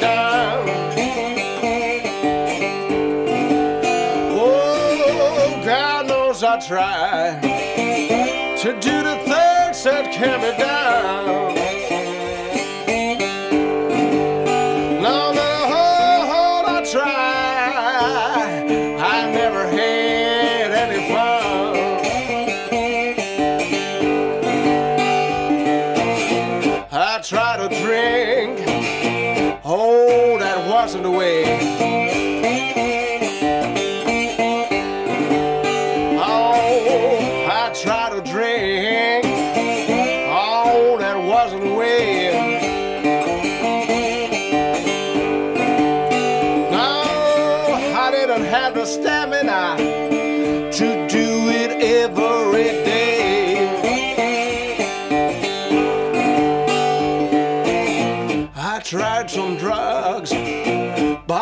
can. Oh, God knows I try to do the things that can be done.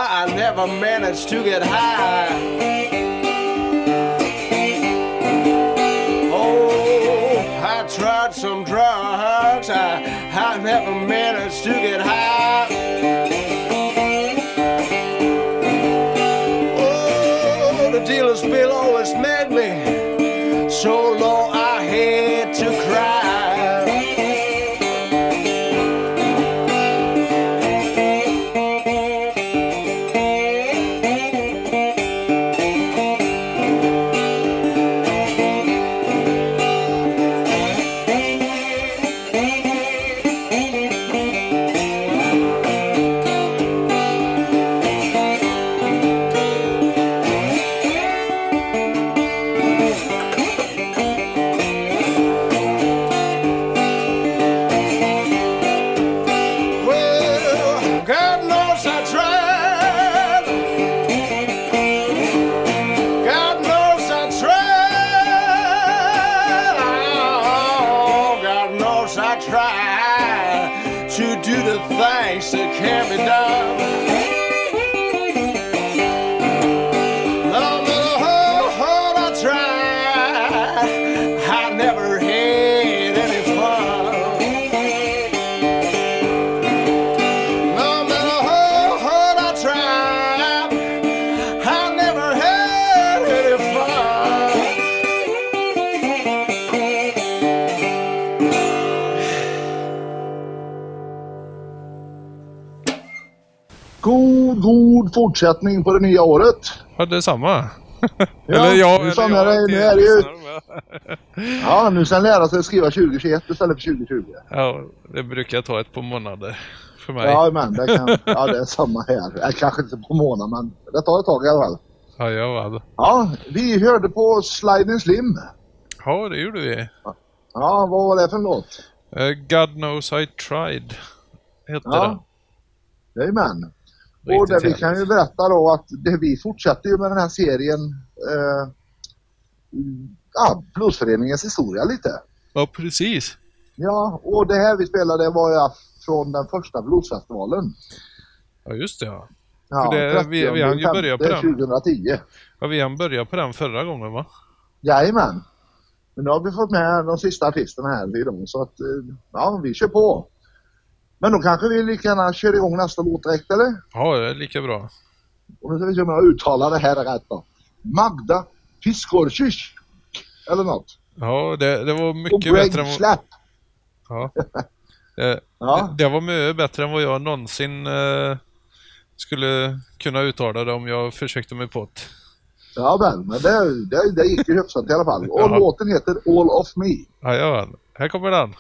I never managed to get high. Oh, I tried some drugs, I, I never managed to get high. Fortsättning på det nya året. Ja, detsamma. Ja, eller jag, nu eller jag det- nu är det ju-. Ja, nu ska jag lära sig skriva 2021 istället för 2020. Ja, det brukar ta ett par månader för mig. Ja, men det, kan, ja, det är samma här. Kanske inte på månad, men det tar ett tag i alla fall. Ja, jag. Ja, vi hörde på Sliding Slim. Ja, det gjorde vi. Ja, vad var det för låt? Eh, God knows I tried. Hette Ja. Jajamän. Och det, vi kan ju berätta då att det, vi fortsätter ju med den här serien eh, ja, Bluesföreningens historia lite. Ja, precis. Ja, och det här vi spelade var ju från den första bluesfestivalen. Ja, just det ja. Ja, det- vi- vi hann ju 30 börja på den. 2010. ja vi hann börja på den förra gången va? Jajamän. Men nu har vi fått med de sista artisterna här så att eh, ja, vi kör på. Men då kanske vi lika gärna kör igång nästa låt direkt eller? Ja, det är lika bra. Och nu ska vi se om jag uttalar det här rätt då. Magda Piskorczyk. Eller något. Ja, det, det var mycket bättre än vad... Slapp. Ja. Det, Ja. det, det var mycket bättre än vad jag någonsin eh, skulle kunna uttala det om jag försökte mig på det. Ja men, men det, det, det gick ju hyfsat i alla fall. Och Ja. låten heter All of Me. Jajamän, här kommer den.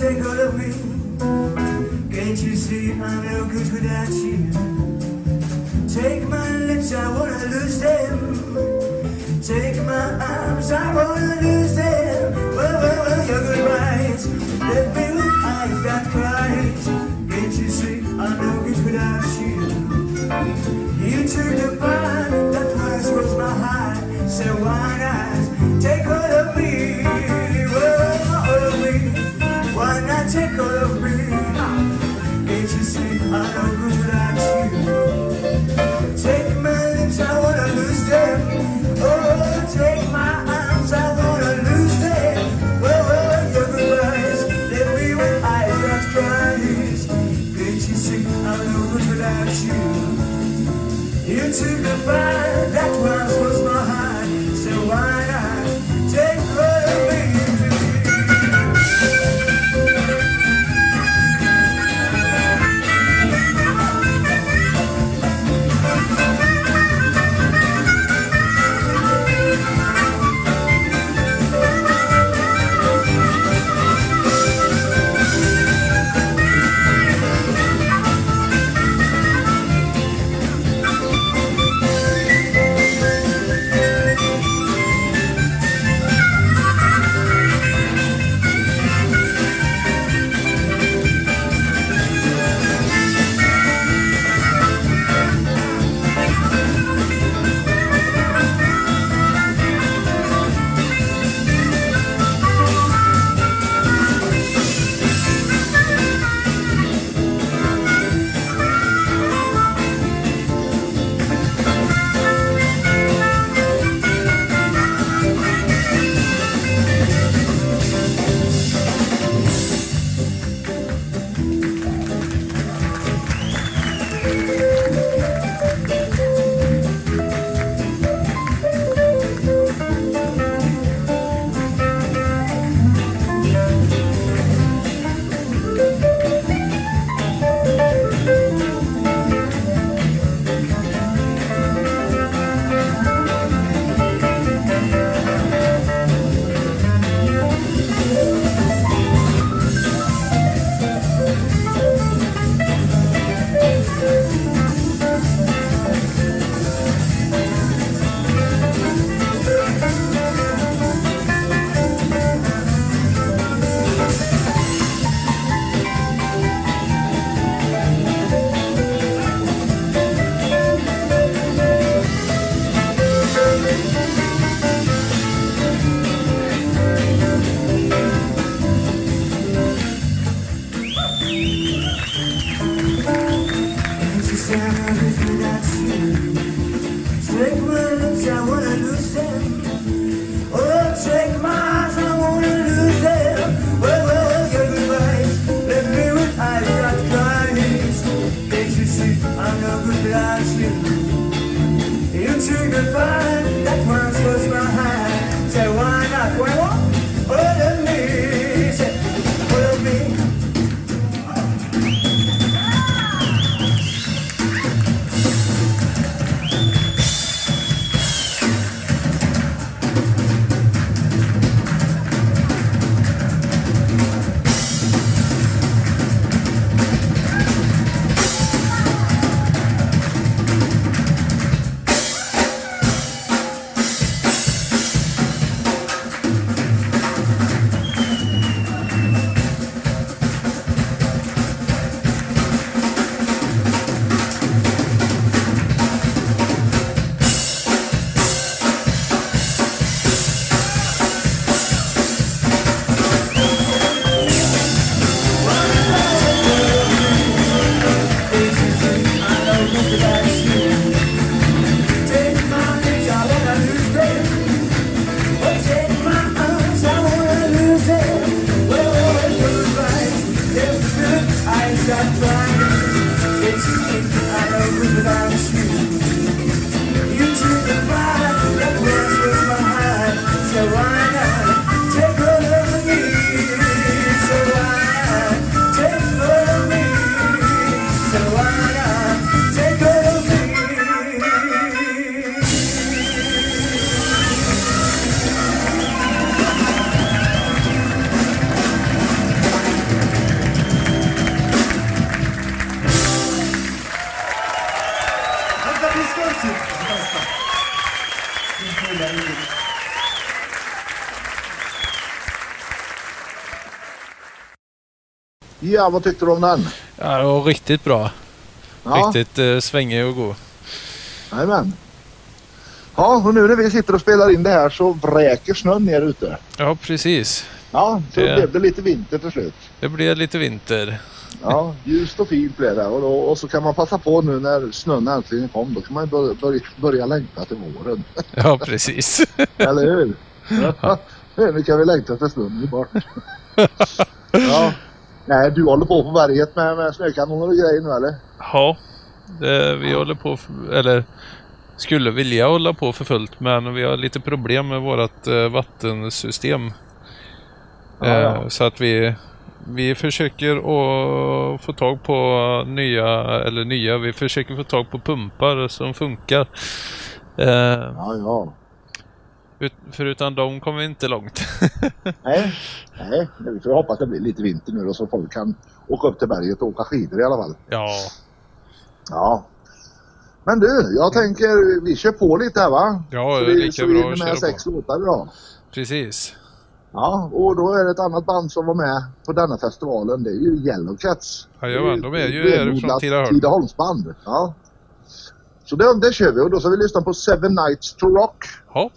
take all of me Can't you see I'm no good without you? Take my lips, I wanna lose them. Take my arms, I wanna lose them. Well, well, well, your goodbyes rights Let me with eyes that cries Can't you see I'm no good without you? You took the part that once was my heart. So why not take all of me? to the fire That was. Ja, vad tyckte du om den? Ja, det var riktigt bra. Ja, Riktigt eh, svängig och god. jajamän. Ja, och nu när vi sitter och spelar in det här så vräker snön ner ute. Ja, precis. Ja, så Det- blev det lite vinter till slut. Det blev lite vinter. Ja, ljust och fint blev det. Och, då, och så kan man passa på nu när snön äntligen kom. Då kan man börja, börja, börja längta till våren. Ja, precis. Eller hur? Ja. Nu kan vi längta till snön bort. Ja. Nej, du håller på på berget med, med snökanoner och grejer nu eller? Ja, det, vi håller på, för, eller skulle vilja hålla på för fullt, men vi har lite problem med vårt eh, vattensystem. Ja, Eh, ja. Så att vi, vi försöker att få tag på nya, eller nya, vi försöker få tag på pumpar som funkar. Eh, Ja, ut, förutom dem kommer vi inte långt. Nej, nej. Vi får hoppas det blir lite vinter nu då så folk kan åka upp till berget och åka skidor i alla fall. ja, Ja. Men du, jag tänker vi kör på lite här va? ja så vi, lika så vi bra att med köra sex på. låtar idag. Precis. Ja, och då är det ett annat band som var med på denna festivalen. Det är ju Yellow Cats. Jajamän, de är ju härifrån Tidaholm. Tidaholmsband. Ja. Så det, det kör vi och då ska vi lyssna på Seven Nights to Rock. Ja.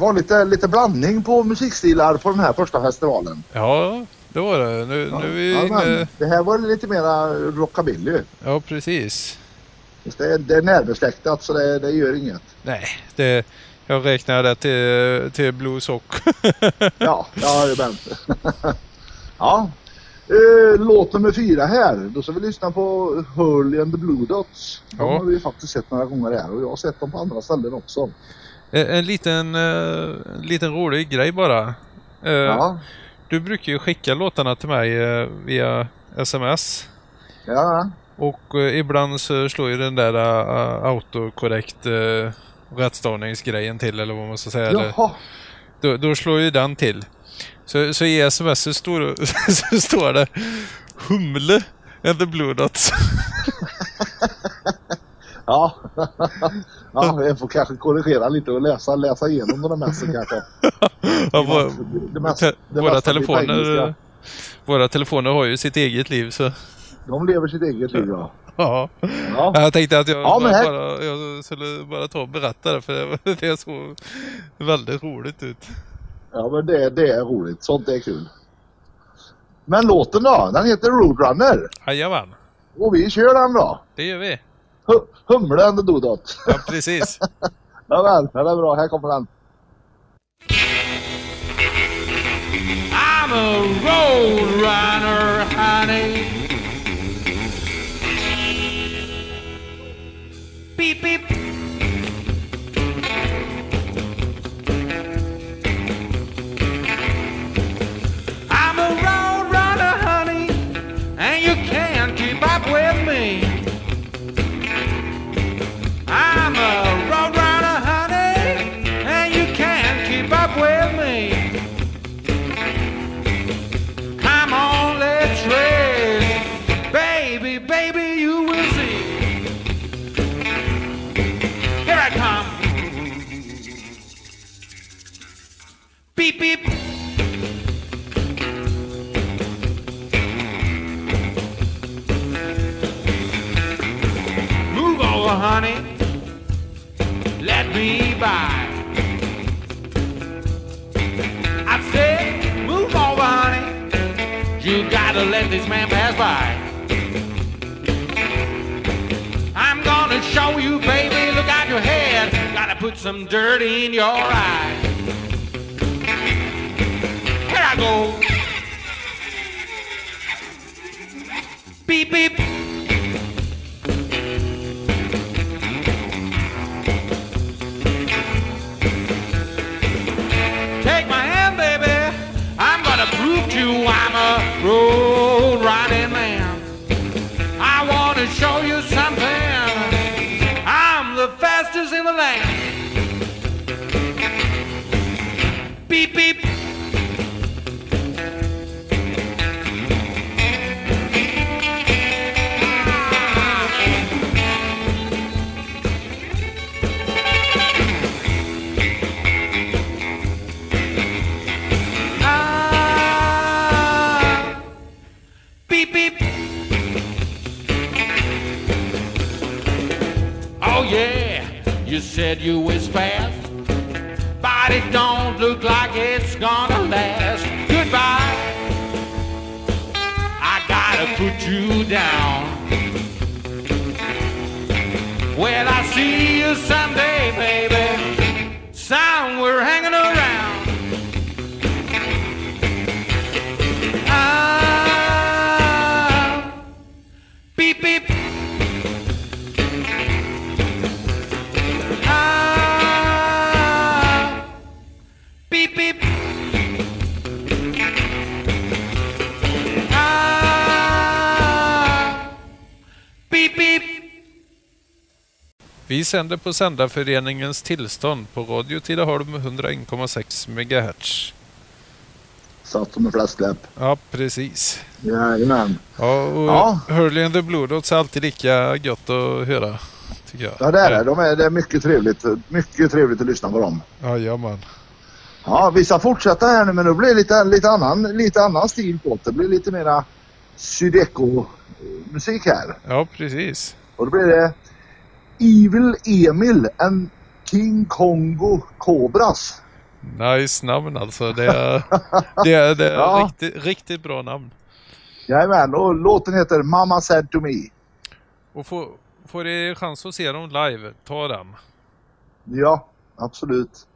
Var lite, lite blandning på musikstilar på den här första festivalen. Ja, det var det. Nu, nu är vi Ja, inne... det här var lite mera rockabilly. Ja, precis. Det är, det är närbesläktat så det, det gör inget. Nej, det, jag räknar det till, till blues och... Ja, ja det är ja. Eh, låt nummer fyra här. Då ska vi lyssna på Hurley and the Blue Dots. De Ja. har vi faktiskt sett några gånger här och jag har sett dem på andra ställen också. En, en liten, eh, en liten rolig grej bara. Eh, Ja, Du brukar ju skicka låtarna till mig eh, via sms. ja, Och eh, ibland så slår ju den där autokorrekt rättstavningsgrejen till eller vad man ska säga. Jaha. då, då slår ju den till. Så, så i sms så står, så står det Humle and the Blue Dots. Ja. ja, jag får kanske korrigera lite och läsa, läsa igenom de mässen kanske. Ja, våra, Det mesta- te, det våra, mesta telefoner, våra telefoner har ju sitt eget liv så De lever sitt eget liv ja. Ja. Ja. Jag tänkte att jag, Ja, här- bara, jag skulle bara ta och berätta det för det, det såg väldigt roligt ut. Ja, men det, det är roligt. Sånt är kul. Men låten då? Den heter Roadrunner. Jajamän, Och vi kör den då. det gör vi. Hu- Humlen Dodot. Ja, precis. Jajamän, den är bra. Här kommer den. I'm a road runner, honey. Beep, beep. Gotta let this man pass by. I'm gonna show you, baby. Look out your head. Gotta put some dirt in your eyes. Here I go. Beep, beep. Beep beep. Ah, beep beep. Oh yeah, you said you Well, I'll see you someday, baby. Somewhere hanging around. Vi sänder på Sändarföreningens tillstånd på Radio Tidaholm 101,6 MHz. Satt som en fläskläpp. Ja, precis. Jajamän. Ja, och Ja. Hurley and the Blue Dots är alltid lika gött att höra. Tycker jag. Ja, det är det. De är, det är mycket trevligt. Mycket trevligt att lyssna på dem. Jajamän. Ja, vi ska fortsätta här nu men nu blir det lite, lite, annan, lite annan stil på det. Det blir lite mera sydeco-musik här. Ja, precis. Och då blir det Evil Emil and King Kongo Cobras. Nice namn alltså. Det är, det är, det är Ja. riktigt, riktigt bra namn. Jajamän, och låten heter Mama said to me. Och får, får ni chans att se dem live, ta den. Ja, absolut.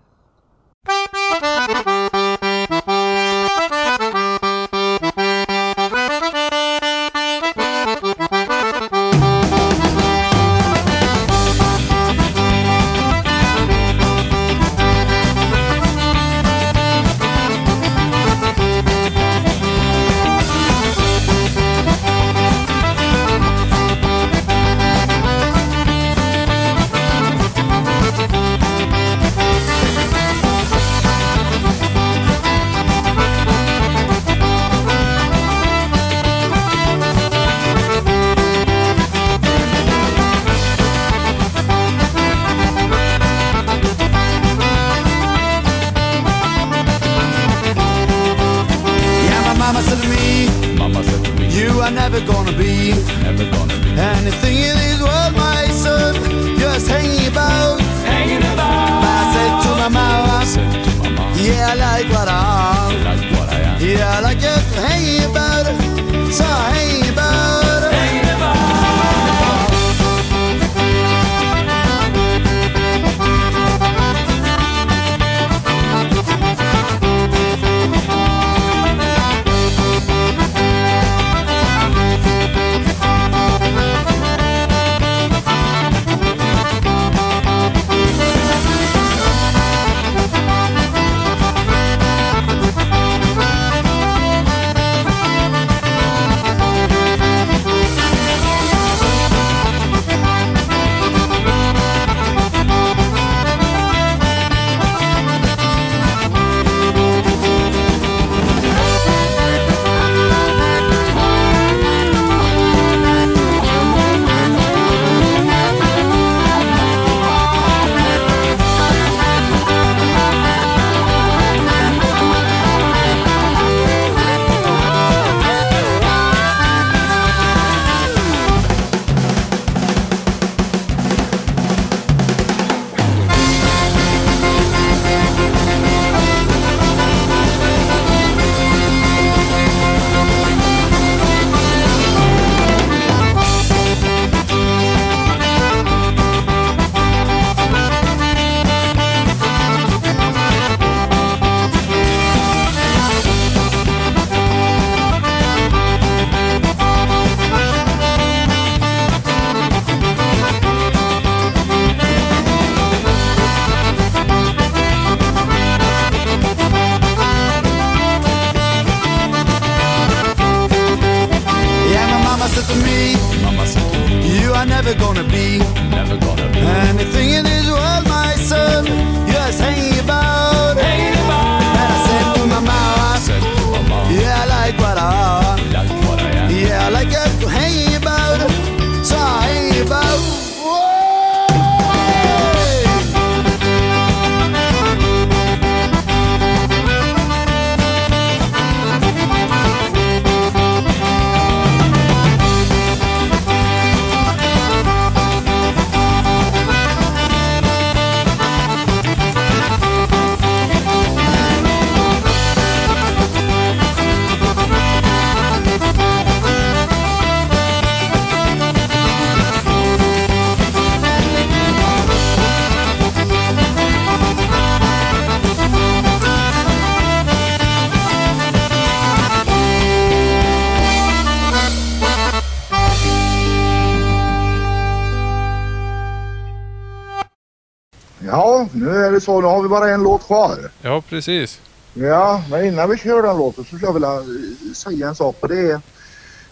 Så. Nu har vi bara en låt kvar. Ja, precis. Ja, men innan vi kör den låten så skulle jag vilja eh, säga en sak. Det är,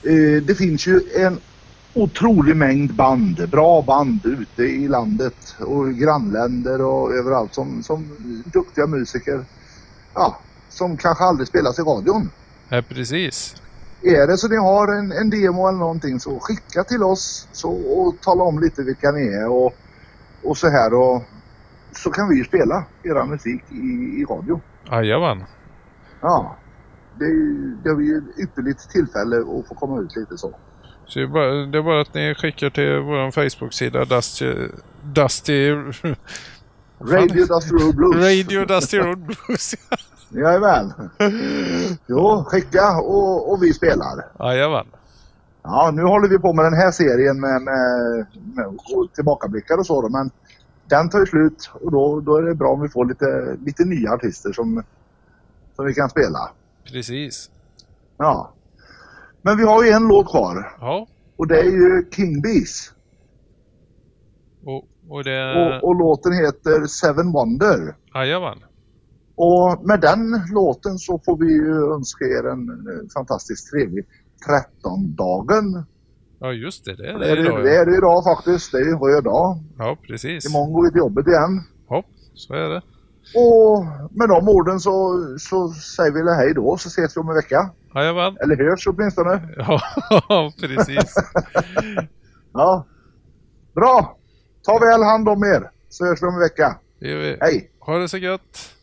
eh, det finns ju en otrolig mängd band, bra band ute i landet och grannländer och överallt som, som duktiga musiker. Ja, som kanske aldrig spelas i radion. Ja, precis. Är det så ni har en, en demo eller någonting så skicka till oss så, och tala om lite vilka ni är och, och så här och så kan vi ju spela era musik i, i radio. Jajamän. Ja, det, det blir ju ett ypperligt tillfälle att få komma ut lite så. Så det är, bara, det är bara att ni skickar till vår Facebook-sida Dusty... Dusty... Radio Dusty Road Blues. Radio Dusty Road Blues. Jajamän. Jo, skicka och, och vi spelar. Jajamän. Ja, nu håller vi på med den här serien med, med, med tillbakablickar och så då, men den tar ju slut och då, då är det bra om vi får lite, lite nya artister som, som vi kan spela. Precis. Ja. Men vi har ju en låt kvar Ja. och det är ju King Bees. Och, och det... Och, och låten heter Seven Wonder. Jajamän. Och med den låten så får vi ju önska er en fantastiskt trevlig 13-dagen. Ja, just det. Det är Det är det, idag. det är det idag faktiskt. Det är ju röd dag. Ja, precis. Imorgon går vi till jobbet igen. Ja, så är det. Och med de orden så, så säger vi hej då så ses vi om en vecka. Jajamän. Eller hörs åtminstone. Ja, precis. Ja. Bra! Ta väl hand om er så hörs vi om en vecka. Det gör vi. Hej! Ha det så gött.